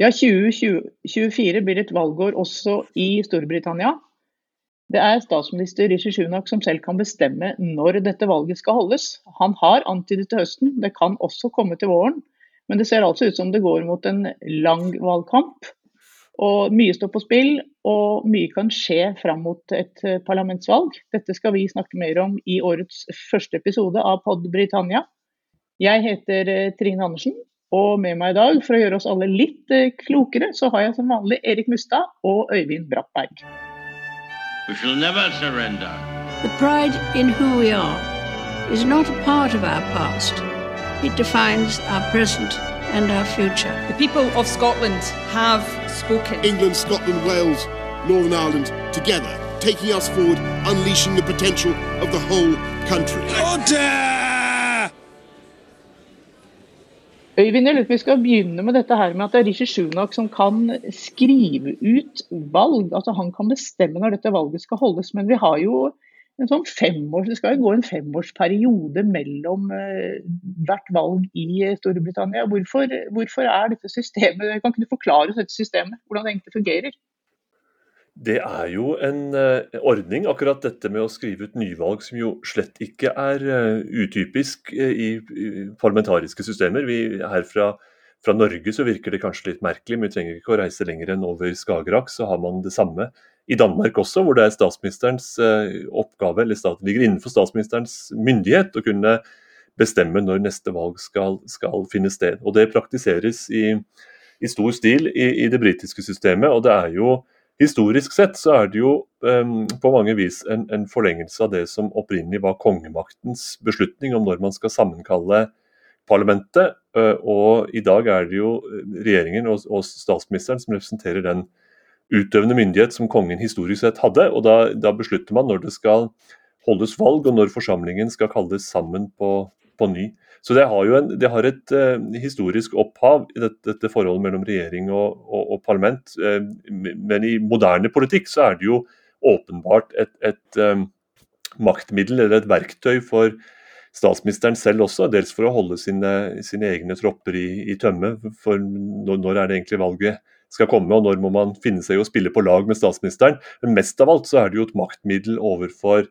Ja, 2024 blir et valgår også i Storbritannia. Det er statsminister Rishi Sunak som selv kan bestemme når dette valget skal holdes. Han har antydet til høsten, det kan også komme til våren. Men det ser altså ut som det går mot en lang valgkamp. Og mye står på spill, og mye kan skje fram mot et eh, parlamentsvalg. Dette skal vi snakke mer om i årets første episode av Pod Britannia. Jeg heter eh, Trine Andersen, og med meg i dag, for å gjøre oss alle litt eh, klokere, så har jeg som vanlig Erik Mustad og Øyvind Brattberg. We shall never surrender. The pride in who we are is not a part of our past. It defines our present and our future. The people of Scotland have spoken. England, Scotland, Wales, Northern Ireland, together, taking us forward, unleashing the potential of the whole country. Order! Øyvind, jeg lurer på vi skal begynne med dette her med at det er Rishi Sunak som kan skrive ut valg. altså Han kan bestemme når dette valget skal holdes. Men vi har jo en sånn femårs, det skal jo gå en femårsperiode mellom uh, hvert valg i Storbritannia. Hvorfor, hvorfor, er dette systemet Kan ikke du forklare oss dette systemet, hvordan det egentlig fungerer? Det er jo en uh, ordning, akkurat dette med å skrive ut nyvalg, som jo slett ikke er uh, utypisk i, i, parlamentariske systemer. Vi, her fra, fra, Norge så virker det kanskje litt merkelig, men vi trenger ikke å reise lenger enn over Skagerrak, så har man det samme. I Danmark også, hvor det er statsministerens oppgave, eller staten ligger innenfor statsministerens myndighet å kunne bestemme når neste valg skal, skal finne sted. Og Det praktiseres i, i stor stil i, i det britiske systemet. og det er jo Historisk sett så er det jo um, på mange vis en, en, forlengelse av det som opprinnelig var kongemaktens beslutning om når man skal sammenkalle parlamentet. Uh, og i dag er det jo regjeringen og, og, statsministeren som representerer den utøvende myndighet som kongen historisk sett hadde. og da, da beslutter man når det skal holdes valg og når forsamlingen skal kalles sammen på, på ny. Så det har jo en, det har et eh, historisk opphav, dette, dette, forholdet mellom regjering og, og, og parlament. Eh, men i moderne politikk så er det jo åpenbart et, et eh, maktmiddel eller et verktøy for statsministeren selv også, dels for å holde sine, sine egne tropper i, i tømme. For når, når, er det egentlig valget skal komme, og når må man finne seg i å spille på lag med statsministeren. Men mest av alt så er det jo et maktmiddel overfor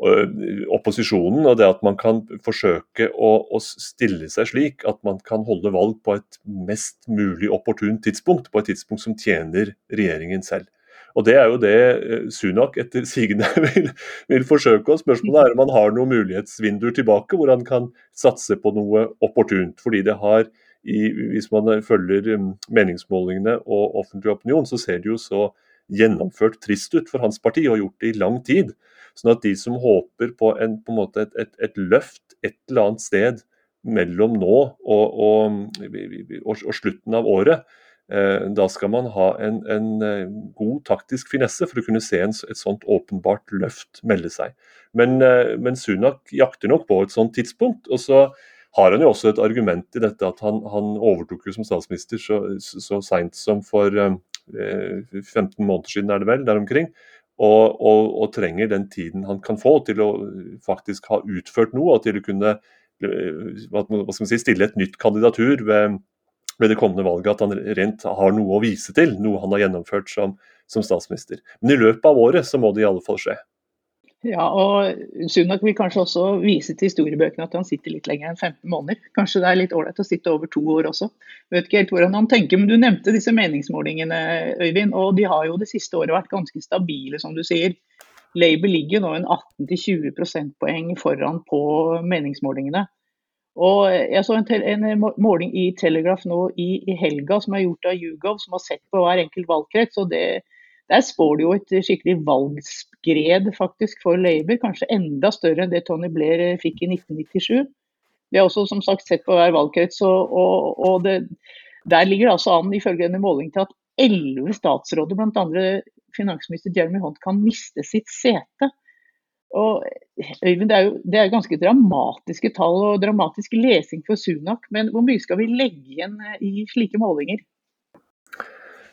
opposisjonen, og det at man kan forsøke å, å, stille seg slik at man kan holde valg på et mest mulig opportunt tidspunkt, på et tidspunkt som tjener regjeringen selv. Og Det er jo det eh, Sunak etter sigende vil, vil forsøke. og Spørsmålet er om han har noen mulighetsvinduer tilbake hvor han kan satse på noe opportunt. fordi det har i, Hvis man følger um, meningsmålingene og offentlig opinion, så ser det jo så gjennomført trist ut for hans parti, og har gjort det i lang tid. Sånn at de som håper på, en, på en et, et, et, løft et eller annet sted mellom nå og, og, og, og slutten av året, eh, da skal man ha en, en, eh, god taktisk finesse for å kunne se en, et sånt åpenbart løft melde seg. Men, eh, men, Sunak jakter nok på et sånt tidspunkt. og så har han jo også et argument i dette at han, han overtok jo som statsminister så, så seint som for eh, 15 måneder siden, er det vel, der omkring. Og, og, og, trenger den tiden han kan få til å faktisk ha utført noe, og til å kunne eh, si, stille et nytt kandidatur ved, ved det kommende valget. At han rent har noe å vise til, noe han har gjennomført som, som statsminister. Men i løpet av året så må det i alle fall skje. Ja, og Sunak vil kanskje også vise til historiebøkene at han sitter litt lenger enn 15 måneder. Kanskje det er litt ålreit å sitte over to år også. Vet ikke helt hvordan han tenker, men Du nevnte disse meningsmålingene, Øyvind. og De har jo det siste året vært ganske stabile, som du sier. Labour ligger nå en 18-20 prosentpoeng foran på meningsmålingene. Og Jeg så en, en, måling i Telegraph nå i, i helga som er gjort av Yougov, som har sett på hver enkelt valgkrets. og det der spår det jo et skikkelig valgskred faktisk for Labour, kanskje enda større enn det Tony Blair eh, fikk i 1997. Vi har også som sagt sett på hver valgkrets, og, og, og det, der ligger det altså an ifølge denne målingen til at elleve statsråder, bl.a. finansminister Jeremy Hunt, kan miste sitt sete. Og det er jo det er ganske dramatiske tall og dramatisk lesing for Sunak, men hvor mye skal vi legge igjen eh, i slike målinger?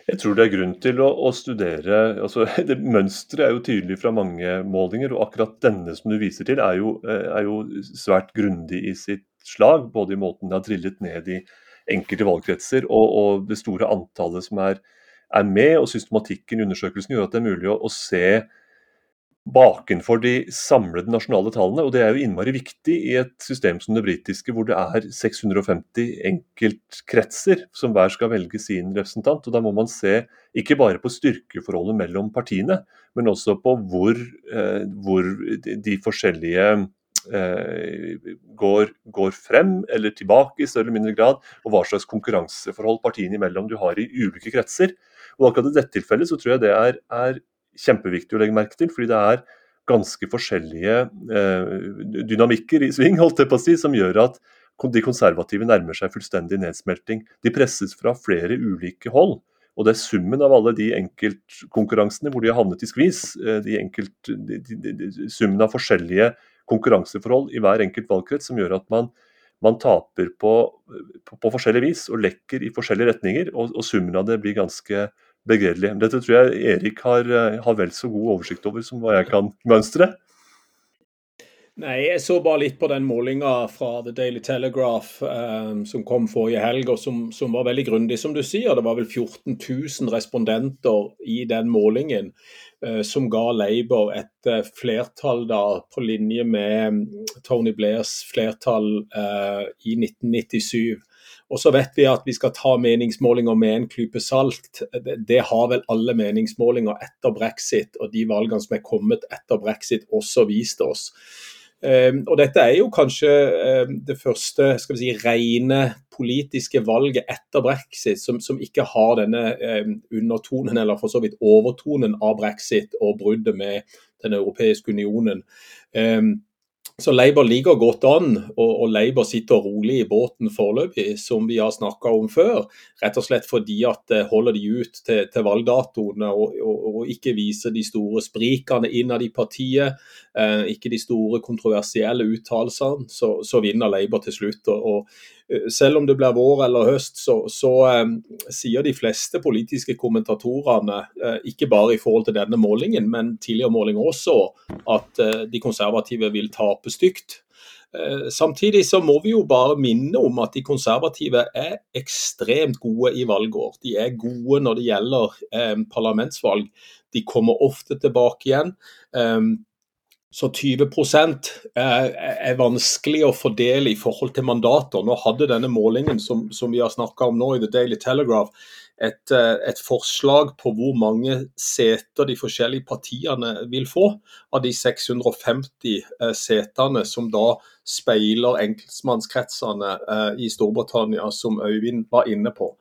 Jeg tror det er grunn til å, å studere altså det Mønsteret er jo tydelig fra mange målinger, og akkurat denne som du viser til, er jo, er jo svært grundig i sitt slag. Både i måten det har trillet ned i, enkelte valgkretser. Og, og det store antallet som er, er, med, og systematikken i undersøkelsen gjør at det er mulig å, å se bakenfor de samlede nasjonale tallene. og Det er jo innmari viktig i et system som det britiske, hvor det er 650 enkeltkretser som hver skal velge sin representant. og Da må man se ikke bare på styrkeforholdet mellom partiene, men også på hvor, eh, hvor de forskjellige eh, går, går, frem eller tilbake i større eller mindre grad, og hva slags konkurranseforhold partiene imellom du har i ulike kretser. Og akkurat I dette tilfellet så tror jeg det er, er kjempeviktig å legge merke til, fordi det er ganske forskjellige eh, dynamikker i sving, holdt jeg på å si, som gjør at de konservative nærmer seg fullstendig nedsmelting. De presses fra flere ulike hold. Og det er summen av alle de enkeltkonkurransene hvor de har havnet i skvis, eh, de enkelt, de, de, summen av forskjellige konkurranseforhold i hver enkelt valgkrets som gjør at man, man taper på, på, på, forskjellig vis og lekker i forskjellige retninger. Og, og summen av det blir ganske begredelig. Dette tror jeg Erik har, eh, har vel så god oversikt over som hva jeg kan mønstre. Nei, Jeg så bare litt på den målinga fra The Daily Telegraph um, som kom forrige helg, og som, som, var veldig grundig, som du sier. Det var vel 14 000 respondenter i den målingen uh, som ga Labour et uh, flertall da på linje med Tony Blairs flertall uh, i 1997. Og så vet vi at vi skal ta meningsmålinger med en klype salt. Det, det, har vel alle meningsmålinger etter brexit og de valgene som er kommet etter brexit også vist oss. Um, og Dette er jo kanskje um, det første skal vi si, rene politiske valget etter brexit som, som ikke har denne um, undertonen, eller for så vidt overtonen av brexit og bruddet med Den europeiske unionen. Så Labour ligger godt an, og, og Labour sitter rolig i båten foreløpig, som vi har snakka om før. Rett og slett fordi at holder de ut til, til valgdatoene og, og, og, ikke viser de store sprikene innad i partiet. Eh, ikke de store kontroversielle uttalelsene. Så, så, vinner Labour til slutt. og Eh, selv om det blir vår eller høst, så, så um, sier de fleste politiske kommentatorene, uh, ikke bare i forhold til denne målingen, men tidligere målinger også, at de konservative vil tape stygt. Samtidig så må vi jo bare minne om at de konservative er ekstremt gode i valgår. De er gode når det gjelder eh, parlamentsvalg. De kommer ofte tilbake igjen. Um, så 20 er, er vanskelig å fordele i forhold til mandater. Nå hadde denne målingen som, som vi har snakka om nå i The Daily Telegraph, et, eh, et, forslag på hvor mange seter de forskjellige partiene vil få av de 650 eh, setene som da speiler enkeltmannskretsene eh, i Storbritannia, som Øyvind var inne på.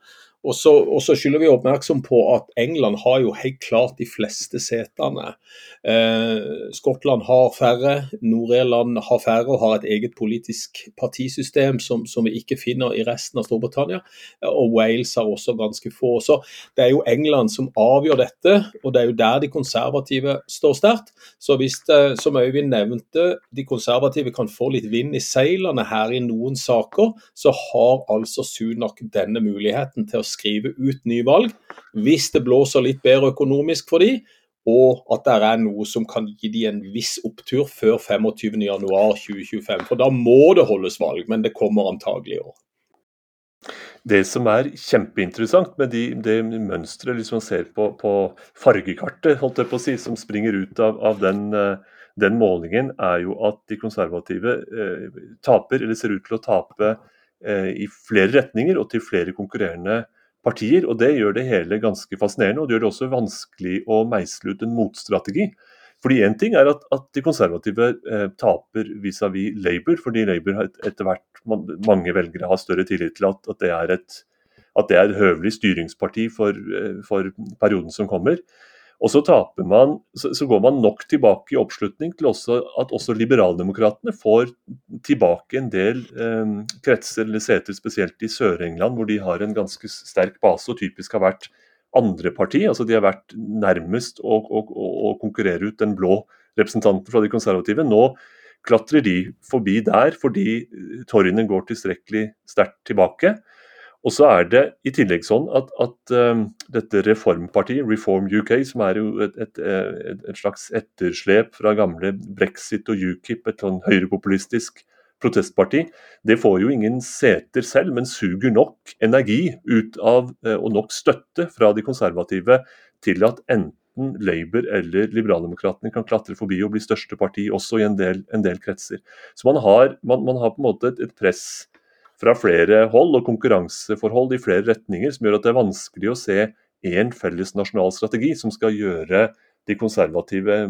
Og så, skylder vi oppmerksom på at England har jo helt klart de fleste setene. Eh, Skottland har færre, Nord-Irland har færre og har et eget politisk partisystem som, som, vi ikke finner i resten av Storbritannia. Og Wales har også ganske få. Så det er jo England som avgjør dette, og det er jo der de konservative står sterkt. Så hvis det, som Øyvind nevnte, de konservative kan få litt vind i seilene her i noen saker, så har altså Sunak denne muligheten til å skrive ut nyvalg hvis det blåser litt bedre økonomisk for de, og at det er noe som kan gi de en viss opptur før 25.1.2025. For da må det holdes valg, men det kommer antagelig i år. Det som er kjempeinteressant med de, det mønsteret liksom man ser på, på, fargekartet holdt jeg på å si, som springer ut av, av den, eh, den, målingen, er jo at de konservative eh, taper, eller ser ut til å tape, eh, i flere retninger og til flere konkurrerende partier. og Det gjør det hele ganske fascinerende, og det gjør det også vanskelig å meisle ut en motstrategi. Fordi Én ting er at, at de konservative eh, taper vis-à-vis -vis Labour, fordi Labour et, etter hvert mange velgere har større tillit til at, at, det, er et, at det er et høvelig styringsparti for, eh, for perioden som kommer. Og så, man, så, går man nok tilbake i oppslutning til også, at også liberaldemokratene får tilbake en del eh, kretser eller seter, spesielt i Sør-England, hvor de har en ganske sterk base og typisk har vært andre parti. altså De har vært nærmest å, å, å konkurrere ut den blå representanten fra de konservative. Nå klatrer de forbi der fordi torgene går tilstrekkelig sterkt tilbake. Og så er det i tillegg sånn at, at um, dette reformpartiet, Reform UK, som er jo et, et, et, et, slags etterslep fra gamle brexit og UKIP, et sånn høyrepopulistisk protestparti, det får jo ingen seter selv, men suger nok energi ut av, og nok støtte fra de konservative til at enten Labour eller Liberaldemokratene kan klatre forbi og bli største parti også i en del, en del kretser. Så man har, man, man har, på en måte et, et, press fra flere hold og konkurranseforhold i flere retninger som gjør at det er vanskelig å se én felles nasjonal strategi som skal gjøre de konservative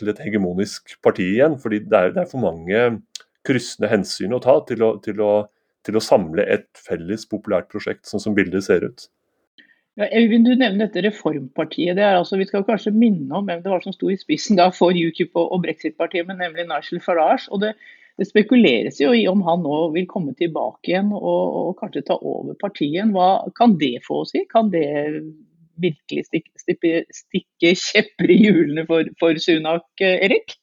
til et hegemonisk parti igjen. fordi det er, det er for mange kryssende hensyn å ta til å, til, å, til å, samle et felles populært prosjekt, sånn som bildet ser ut. Ja, Øyvind, du nevner dette reformpartiet. Det er altså, vi skal kanskje minne om hvem det var som sto i spissen da for UKIP og Brexit-partiet, men nemlig Nigel Farage. og det, det, spekuleres jo i om han nå vil komme tilbake igjen og, og kanskje ta over partiet. Hva kan det få å si? Kan det virkelig stikke, stikke, stikke kjepper i hjulene for, for Sunak, Erik?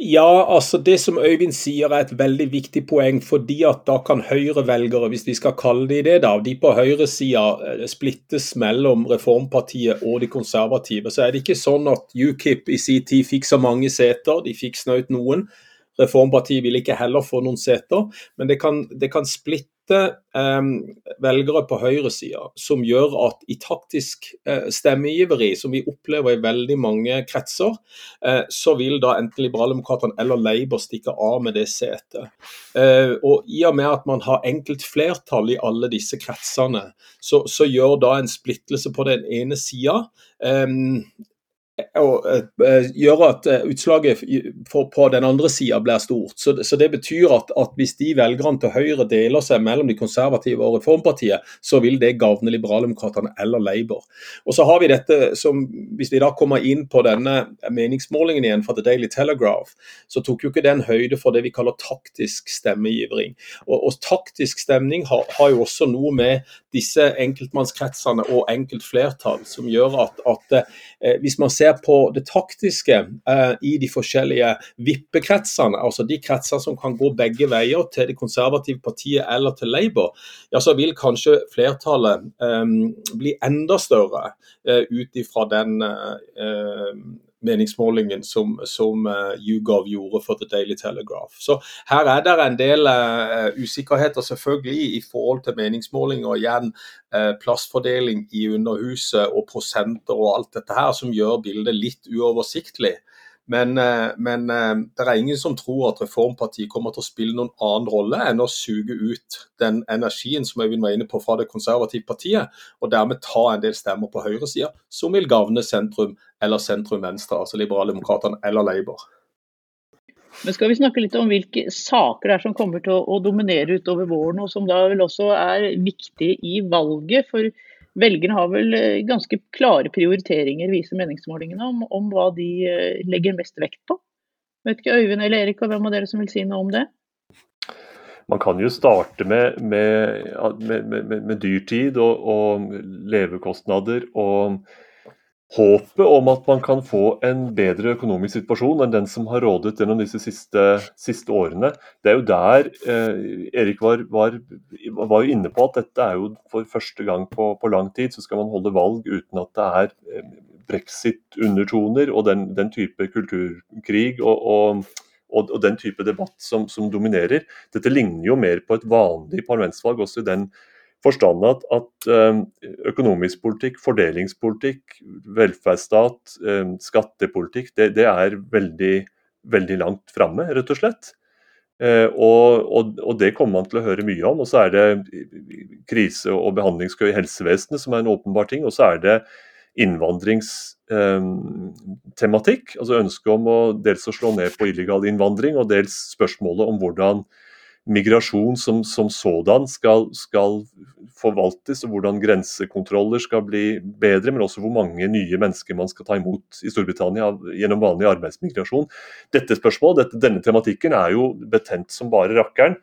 Ja, altså det som Øyvind sier er et veldig viktig poeng. fordi at da kan Høyre-velgere, hvis vi skal kalle de det, da, de på høyresida eh, splittes mellom Reformpartiet og de konservative. Så er det ikke sånn at UKIP i sin tid fikk så mange seter, de fikk snaut noen. Reformpartiet vil ikke heller få noen seter, men det kan, det kan splitte eh, velgere på høyresida, som gjør at i taktisk eh, stemmegiveri, som vi opplever i veldig mange kretser, eh, så vil da enten Liberaldemokratene eller Labour stikke av med det setet. Eh, og I og med at man har enkelt flertall i alle disse kretsene, så, så gjør da en splittelse på den ene sida eh, og uh, gjøre at uh, utslaget på den andre sida blir stort. Så, Det betyr at, at, hvis de velgerne til Høyre deler seg mellom de konservative og Reformpartiet, så vil det gagne Liberaldemokratene eller Labour. Og så har vi dette som, Hvis vi da kommer inn på denne meningsmålingen igjen fra The Daily Telegraph, så tok jo ikke den høyde for det vi kaller taktisk stemmegivring. Og, og taktisk stemning har, har, jo også noe med disse enkeltmannskretsene og enkeltflertall som gjør at, at eh, hvis man ser ser på det taktiske eh, i de forskjellige vippekretsene, altså de kretser som kan gå begge veier til det konservative partiet eller til Labour, ja, så vil kanskje flertallet eh, bli enda større eh, ut ifra den eh, meningsmålingen som, som uh, YouGov gjorde for The Daily Telegraph. Så her er det en del uh, usikkerheter selvfølgelig i forhold til meningsmålinger. og igjen uh, plassfordeling i Underhuset og prosenter og alt dette her som gjør bildet litt uoversiktlig. Men, eh, men, eh, det er ingen som tror at Reformpartiet kommer til å spille noen annen rolle enn å suge ut den energien som Øyvind var inne på fra det konservative partiet, og dermed ta en del stemmer på høyresida som vil gagne sentrum eller sentrum-venstre, altså Liberaldemokratene eller Labour. Men skal vi snakke litt om hvilke saker det er som kommer til å dominere utover våren, og som da vel også er viktige i valget? For Velgerne har vel eh, ganske klare prioriteringer, viser meningsmålingene, om, om, hva de eh, legger mest vekt på. Vet ikke Øyvind eller Erik, og hvem av dere som vil si noe om det? Man kan jo starte med, med, med, med dyrtid og, og levekostnader og håpet om at man kan få en bedre økonomisk situasjon enn den som har rådet gjennom disse siste, siste årene. Det er jo der eh, Erik var, var, var, inne på at dette er jo for første gang på, på, lang tid så skal man holde valg uten at det er eh, brexit-undertoner og den, den, type kulturkrig og, og, og, og den type debatt som, som, dominerer. Dette ligner jo mer på et vanlig parlamentsvalg, også i den forstand at, at eh, økonomisk politikk, fordelingspolitikk, velferdsstat, eh, skattepolitikk, det, det er veldig, veldig langt framme, rett og slett. Eh, og, og, og, det kommer man til å høre mye om. Og så er det krise- og behandlingskø i helsevesenet som er en åpenbar ting. Og så er det innvandringstematikk. altså Ønsket om å dels å slå ned på illegal innvandring, og dels spørsmålet om hvordan migrasjon som, som sådan skal, skal, forvaltes, og hvordan grensekontroller skal bli bedre, men også hvor mange nye mennesker man skal ta imot i Storbritannia gjennom vanlig arbeidsmigrasjon. Dette spørsmålet, dette, denne tematikken er jo betent som bare rakkeren.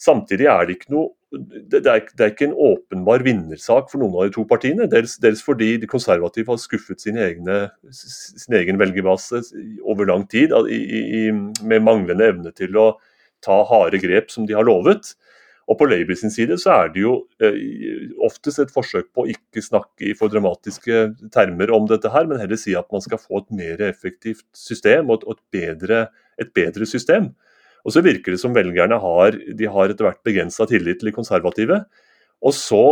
Samtidig er det ikke noe det er, det er, ikke en åpenbar vinnersak for noen av de to partiene. Dels, dels fordi de konservative har skuffet sin, egne, sin egen velgerbase over lang tid i, i, med manglende evne til å ta harde grep som de har lovet. Og På Labour sin side så er det jo eh, oftest et forsøk på å ikke snakke i for dramatiske termer om dette, her, men heller si at man skal få et mer effektivt system og et, bedre, et bedre, system. Og så virker det som velgerne har, de har etter hvert begrensa tillit til de konservative. Og så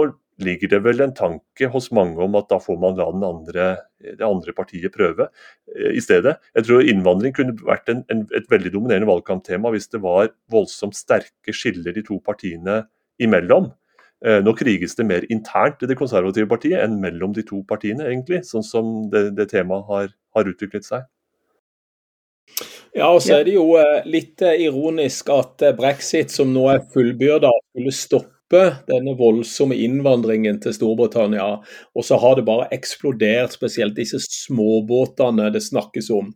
ligger det vel en tanke hos mange om at da får man la andre, det andre partiet prøve eh, i stedet. Jeg tror innvandring kunne vært en, en, et veldig dominerende valgkamptema hvis det var voldsomt sterke skiller de to partiene imellom. Eh, nå kriges det mer internt i det konservative partiet enn mellom de to partiene, egentlig, sånn som det, det temaet har, har utviklet seg. Ja, og så er det jo eh, litt ironisk at brexit, som nå er fullbyrda, skulle stoppe denne voldsomme innvandringen til Storbritannia. Og så har det bare eksplodert, spesielt disse småbåtene det snakkes om.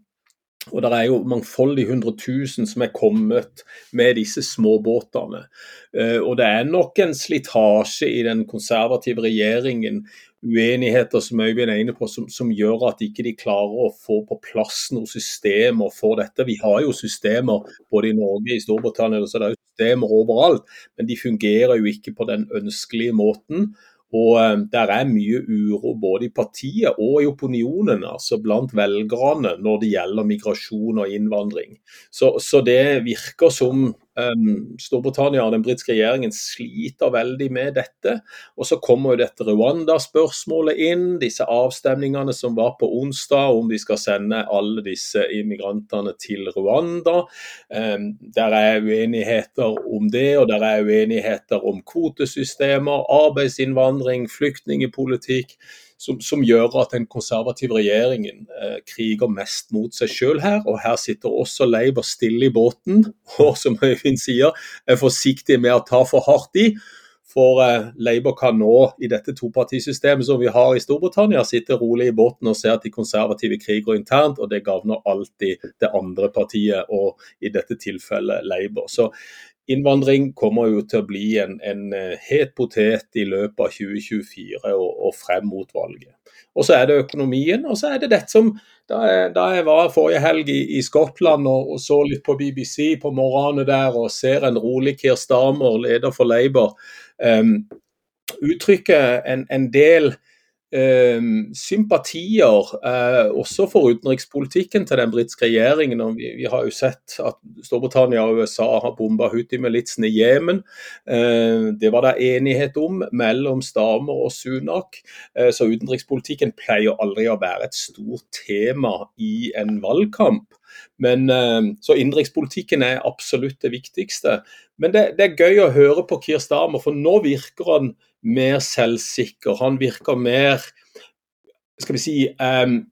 Og det er jo mangfoldige hundre tusen som er kommet med disse småbåtene. Eh, og det er nok en slitasje i den konservative regjeringen uenigheter som Øyvind er inne på, som, som, gjør at ikke de klarer å få på plass noen systemer for dette. Vi har jo systemer både i Norge i Storbritannia, så det er systemer overalt, men de fungerer jo ikke på den ønskelige måten. Og eh, Der er mye uro både i partiet og i opinionen, altså blant velgerne, når det gjelder migrasjon og innvandring. Så, så det virker som Um, Storbritannia og den britiske regjeringen sliter veldig med dette. Og så kommer jo dette Rwanda-spørsmålet inn, disse avstemningene som var på onsdag om de skal sende alle disse immigrantene til Rwanda. Um, der er uenigheter om det, og der er uenigheter om kvotesystemer, arbeidsinnvandring, flyktningepolitikk som, som, gjør at den konservative regjeringen eh, kriger mest mot seg sjøl her. Og her sitter også Labour stille i båten, og som Øyvind sier, er forsiktig med å ta for hardt i. For eh, Labour kan nå, i dette topartisystemet som vi har i Storbritannia, sitte rolig i båten og se at de konservative kriger internt, og det gagner alltid det andre partiet, og i dette tilfellet Labour. Så Innvandring kommer jo til å bli en, en eh, het potet i løpet av 2024 og, og, frem mot valget. Og så er det økonomien, og så er det dette som Da jeg, da jeg var forrige helg i, i Skottland og, og, så litt på BBC på morgenen der og ser en rolig Keir Starmer, leder for Labour, um, uttrykke en, en del Ehm, sympatier eh, også for utenrikspolitikken til den britiske regjeringen. og vi, vi, har jo sett at Storbritannia og USA har bomba Houthi-militsen i Jemen. Eh, det var det enighet om mellom Stamer og Sunak. Eh, så utenrikspolitikken pleier aldri å være et stort tema i en valgkamp. Men, eh, så innenrikspolitikken er absolutt det viktigste. Men det, det, er gøy å høre på Kier Starmer, for nå virker han mer selvsikker. Han virker mer skal vi si, um,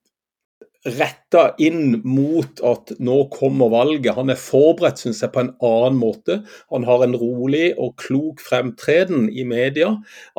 retta inn mot at nå kommer valget. Han er forberedt synes jeg, på en annen måte. Han har en rolig og klok fremtreden i media.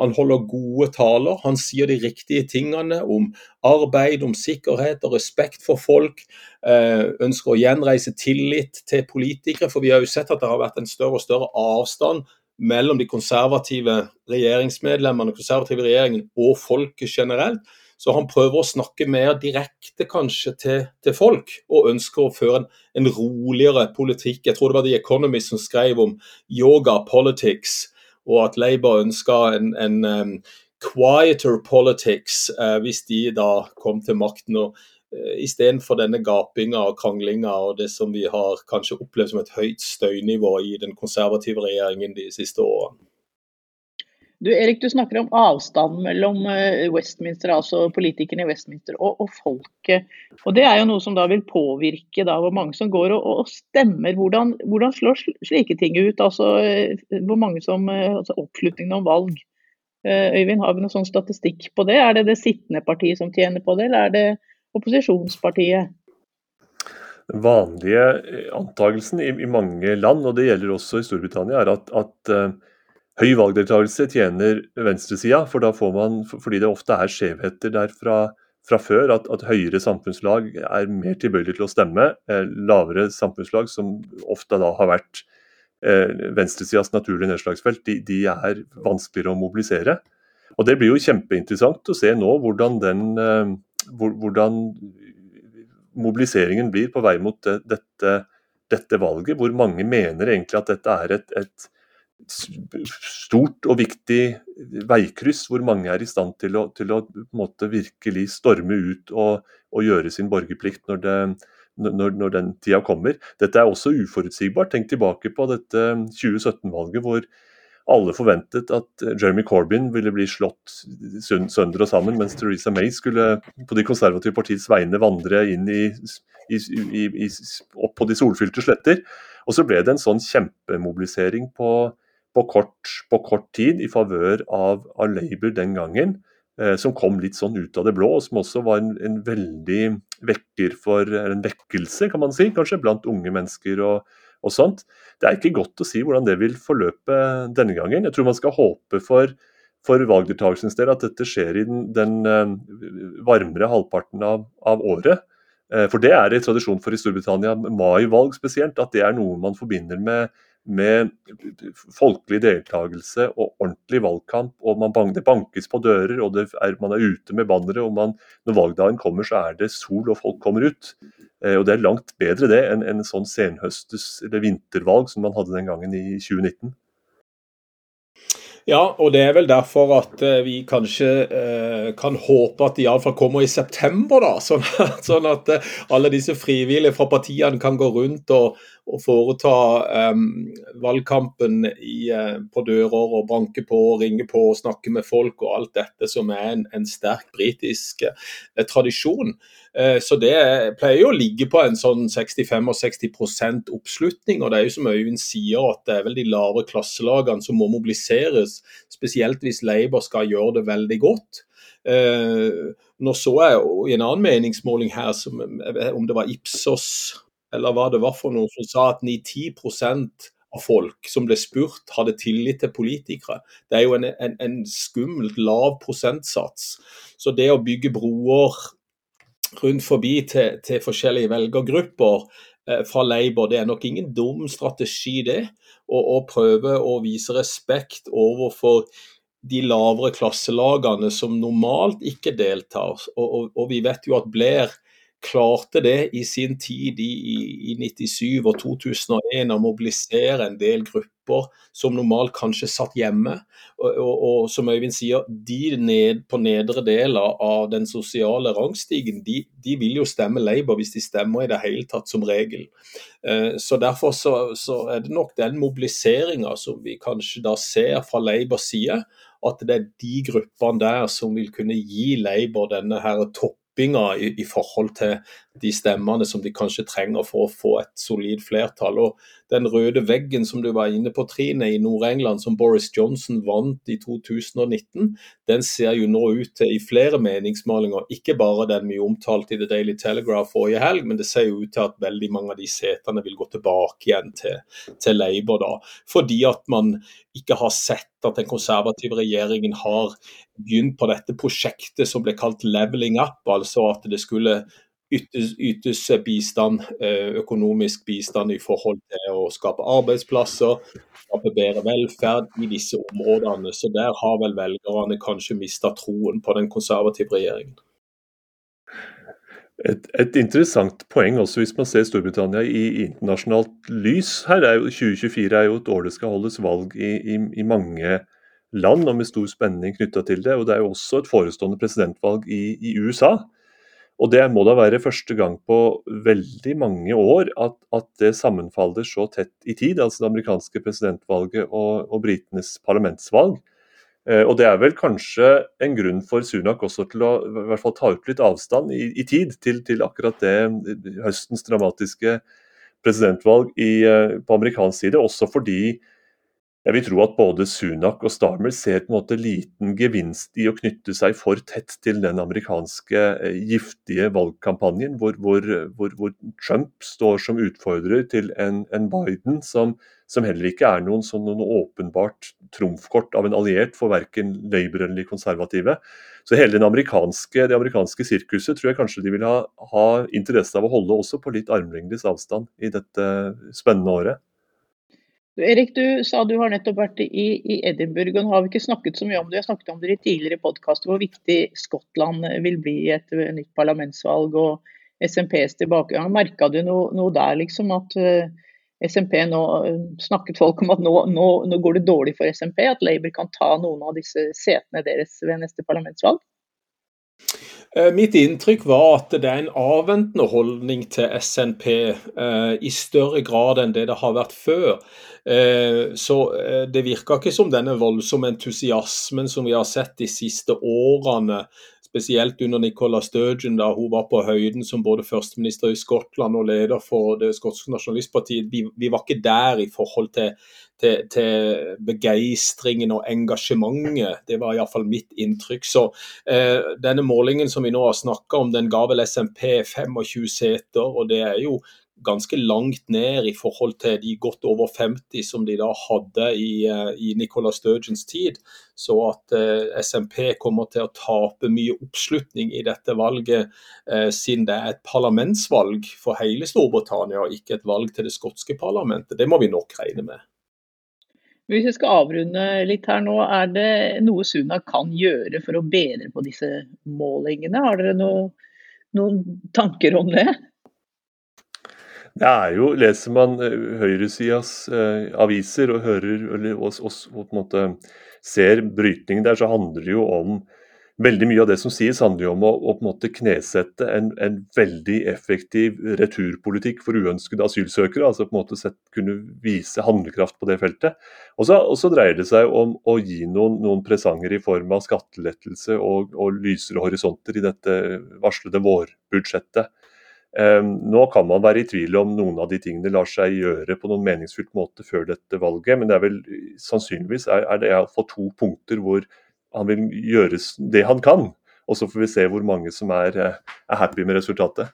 Han holder gode taler. Han sier de riktige tingene om arbeid, om sikkerhet og respekt for folk. Eh, ønsker å gjenreise tillit til politikere. For vi har jo sett at det har vært en større og større avstand mellom de konservative regjeringsmedlemmene, konservative regjeringen og folket generelt. Så han prøver å snakke mer direkte kanskje til, til folk, og ønsker å føre en, en, roligere politikk. Jeg tror det var The Economist som skrev om yoga politics, og at Labour ønska en, en um, quieter politics uh, hvis de da kom til makten. og Istedenfor denne gapinga og kranglinga og det som vi har kanskje opplevd som et høyt støynivå i den konservative regjeringen de siste årene. Du, Erik, du snakker om avstanden mellom eh, Westminster, altså politikerne i Westminster og, og, folket. Og Det er jo noe som da vil påvirke da hvor mange som går og, og stemmer. Hvordan, hvordan, slår slike ting ut? Altså, eh, hvor mange som, eh, altså Oppslutningen om valg. Øyvind, har vi noen sånn statistikk på det? Er det det sittende partiet som tjener på det, eller er det opposisjonspartiet? Den vanlige antagelsen i, i, mange land, og det gjelder også i Storbritannia, er at, at høy valgdeltakelse tjener venstresida, for da får man, fordi det ofte er skjevheter der fra, fra før, at, at, høyere samfunnslag er mer tilbøyelig til å stemme. Eh, lavere samfunnslag, som ofte da har vært eh, venstresidas naturlige nedslagsfelt, de, de, er vanskeligere å mobilisere. Og Det blir jo kjempeinteressant å se nå hvordan, den, eh, hvordan mobiliseringen blir på vei mot det, dette, dette, valget, hvor mange mener egentlig at dette er et, et stort og viktig veikryss hvor mange er i stand til å, til å virkelig storme ut og, og, gjøre sin borgerplikt når det, når, når den tida kommer. Dette er også uforutsigbart. Tenk tilbake på dette 2017-valget hvor alle forventet at Jeremy Corbyn ville bli slått sønder og sammen, mens Theresa May skulle på de konservative partiets vegne vandre inn i, i, i, opp på de solfylte sletter. Og så ble det en sånn kjempemobilisering på, på, kort, på kort, tid i favør av, av, Labour den gangen, eh, som kom litt sånn ut av det blå, og som også var en, en veldig vekker for en vekkelse, kan man si, kanskje, blant unge mennesker. og og sånt. Det er ikke godt å si hvordan det vil forløpe denne gangen. Jeg tror man skal håpe for, for valgdeltakelsens del at dette skjer i den, den uh, varmere halvparten av, av året. Uh, for det er det tradisjon for i Storbritannia, mai-valg spesielt, at det er noe man forbinder med, med folkelig deltakelse og ordentlig valgkamp. og man Det bankes på dører, og er, man er ute med bannere. og Når valgdagen kommer, så er det sol og folk kommer ut. Eh, og Det er langt bedre det enn en sånn senhøstes- eller vintervalg som man hadde den gangen i 2019. Ja, og det er vel derfor at uh, vi kanskje eh, kan håpe at de iallfall kommer i september, da. Sånn at, sånn at uh, alle disse frivillige fra partiene kan gå rundt og, og foreta eh, valgkampen i, på dører og banke på og ringe på og snakke med folk og alt dette som er en, en sterk britisk tradisjon. Eh, så det pleier jo å ligge på en sånn 65-60% oppslutning. og det er jo som Øyvind sier at det er vel de lave klasselagene som må mobiliseres, spesielt hvis Labour skal gjøre det veldig godt. Eh, nå så jeg i en annen meningsmåling her, som, om det var Ipsos eller hva det var for noe, som sa at 9-10% av folk som ble spurt, hadde tillit til politikere. Det er jo en, en, en skummelt lav prosentsats. Så det å bygge broer rundt forbi til, til forskjellige velgergrupper eh, fra Labour. Det er nok ingen dum strategi, det. Å prøve å vise respekt overfor de lavere klasselagene som normalt ikke deltar. Og, og, og vi vet jo at Blair klarte det i sin tid i, i, i 97 og 2001 å mobilisere en del grupper som normalt kanskje satt hjemme. Og, og, og som Øyvind sier, de ned, på nedre del av den sosiale rangstigen, de, de, vil jo stemme Labour hvis de stemmer i det hele tatt, som regel. Eh, så Derfor så, så er det nok den mobiliseringa som vi kanskje da ser fra Labours side, at det er de gruppene der som vil kunne gi Labour denne her topp i, i, forhold til de stemmene som de kanskje trenger for å få et solid flertall. Og Den røde veggen som du var inne på, Trine, i Nord-England, som Boris Johnson vant i 2019, den ser jo nå ut til i flere meningsmålinger, ikke bare den mye omtalt i The Daily Telegraph forrige helg, men det ser jo ut til at veldig mange av de setene vil gå tilbake igjen til, til Labour. da, Fordi at man ikke har sett at den konservative regjeringen har begynt på dette prosjektet som ble kalt 'leveling up', altså at det skulle ytes, ytes bistand, eh, økonomisk bistand i forhold til å skape arbeidsplasser, skape bedre velferd i disse områdene. Så der har vel velgerne kanskje mista troen på den konservative regjeringen. Et, et, interessant poeng også hvis man ser Storbritannia i internasjonalt lys. her er jo 2024 er jo et år det skal holdes valg i, i, i mange land, og med stor spenning knytta til det. og Det er jo også et forestående presidentvalg i, i, USA. Og Det må da være første gang på veldig mange år at, at det sammenfaller så tett i tid, altså det amerikanske presidentvalget og, og britenes parlamentsvalg. Eh, og Det er vel kanskje en grunn for Sunak også til å i hvert fall ta ut litt avstand i, i tid til, til, akkurat det høstens dramatiske presidentvalg i, eh, på amerikansk side. Også fordi jeg vil tro at både Sunak og Starmer ser på en måte liten gevinst i å knytte seg for tett til den amerikanske eh, giftige valgkampanjen, hvor, hvor, hvor, hvor Trump står som utfordrer til en, en Biden som, som, heller ikke er noen, sånn, noen åpenbart trumfkort av en alliert for verken Labour eller de konservative. Så hele amerikanske, det amerikanske sirkuset tror jeg kanskje de vil ha, ha interesse av å holde også på litt armlengdes avstand i dette spennende året. Erik, du sa du har nettopp vært i, i Edinburgh. og nå har vi ikke snakket så mye om det. Har snakket om det i tidligere podkaster, hvor viktig Skottland vil bli i et nytt parlamentsvalg og SMPs tilbakegang. Merka du noe, noe, der, liksom? At uh, eh, SMP nå snakket folk om at nå, nå, nå, går det dårlig for SMP? At Labour kan ta noen av disse setene deres ved neste parlamentsvalg? Eh, mitt inntrykk var at det er en avventende holdning til SNP eh, i større grad enn det det har vært før. Eh, så eh, det virker ikke som denne voldsomme entusiasmen som vi har sett de siste årene, spesielt under Nicola Sturgeon, da hun var på høyden som både førsteminister i Skottland og leder for det skotske nasjonalistpartiet. Vi, vi var ikke der i forhold til til, til begeistringen og engasjementet. Det var iallfall mitt inntrykk. Så eh, Denne målingen som vi nå har snakka om, den ga vel SMP 25 seter. og det er jo ganske langt ned i forhold til de godt over 50 som de da hadde i, eh, i Nicola Sturgeons tid. Så at eh, SMP kommer til å tape mye oppslutning i dette valget, eh, siden det er et parlamentsvalg for hele Storbritannia, og ikke et valg til det skotske parlamentet, det må vi nok regne med. Hvis vi skal avrunde litt her nå, er det noe Suna kan gjøre for å bedre på disse målingene? Har dere noe, noen tanker om det? Det er jo, Leser man eh, høyresidas eh, aviser og hører eller, og, og, og, på en måte ser brytningen der, så handler det jo om Veldig mye av det som sies handler jo om å, å på en måte knesette en, en, veldig effektiv returpolitikk for uønskede asylsøkere. altså på en måte sett, kunne vise handlekraft på det feltet. Og så dreier det seg om å gi noen, noen presanger i form av skattelettelse og, og lysere horisonter i dette varslede vårbudsjettet. Um, nå kan man være i tvil om noen av de tingene lar seg gjøre på noen meningsfylt måte før dette valget, men det er vel sannsynligvis er, er det iallfall to punkter hvor han vil gjøre det han kan. Og så får vi se hvor mange som er, eh, er happy med resultatet.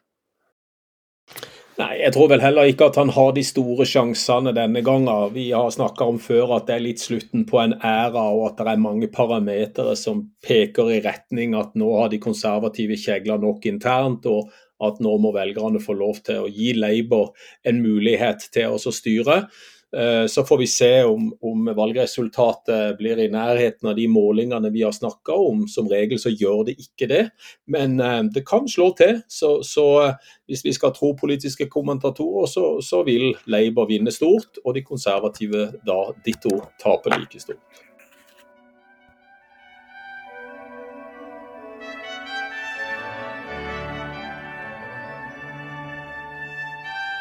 Nei, jeg tror vel heller ikke at han har de store sjansene denne gangen. Vi har snakka om før at det er litt slutten på en æra, og at det er mange parametere som peker i retning at nå har de konservative kjegla nok internt, og at nå må velgerne få lov til å gi Labour en mulighet til å styre. Eh, så får vi se om, om, valgresultatet blir i nærheten av de målingene vi har snakka om. Som regel så gjør det ikke det, men eh, det kan slå til. Så, så eh, hvis vi skal tro politiske kommentatorer, så, så, vil Labour vinne stort, og de konservative da ditto tape like stort.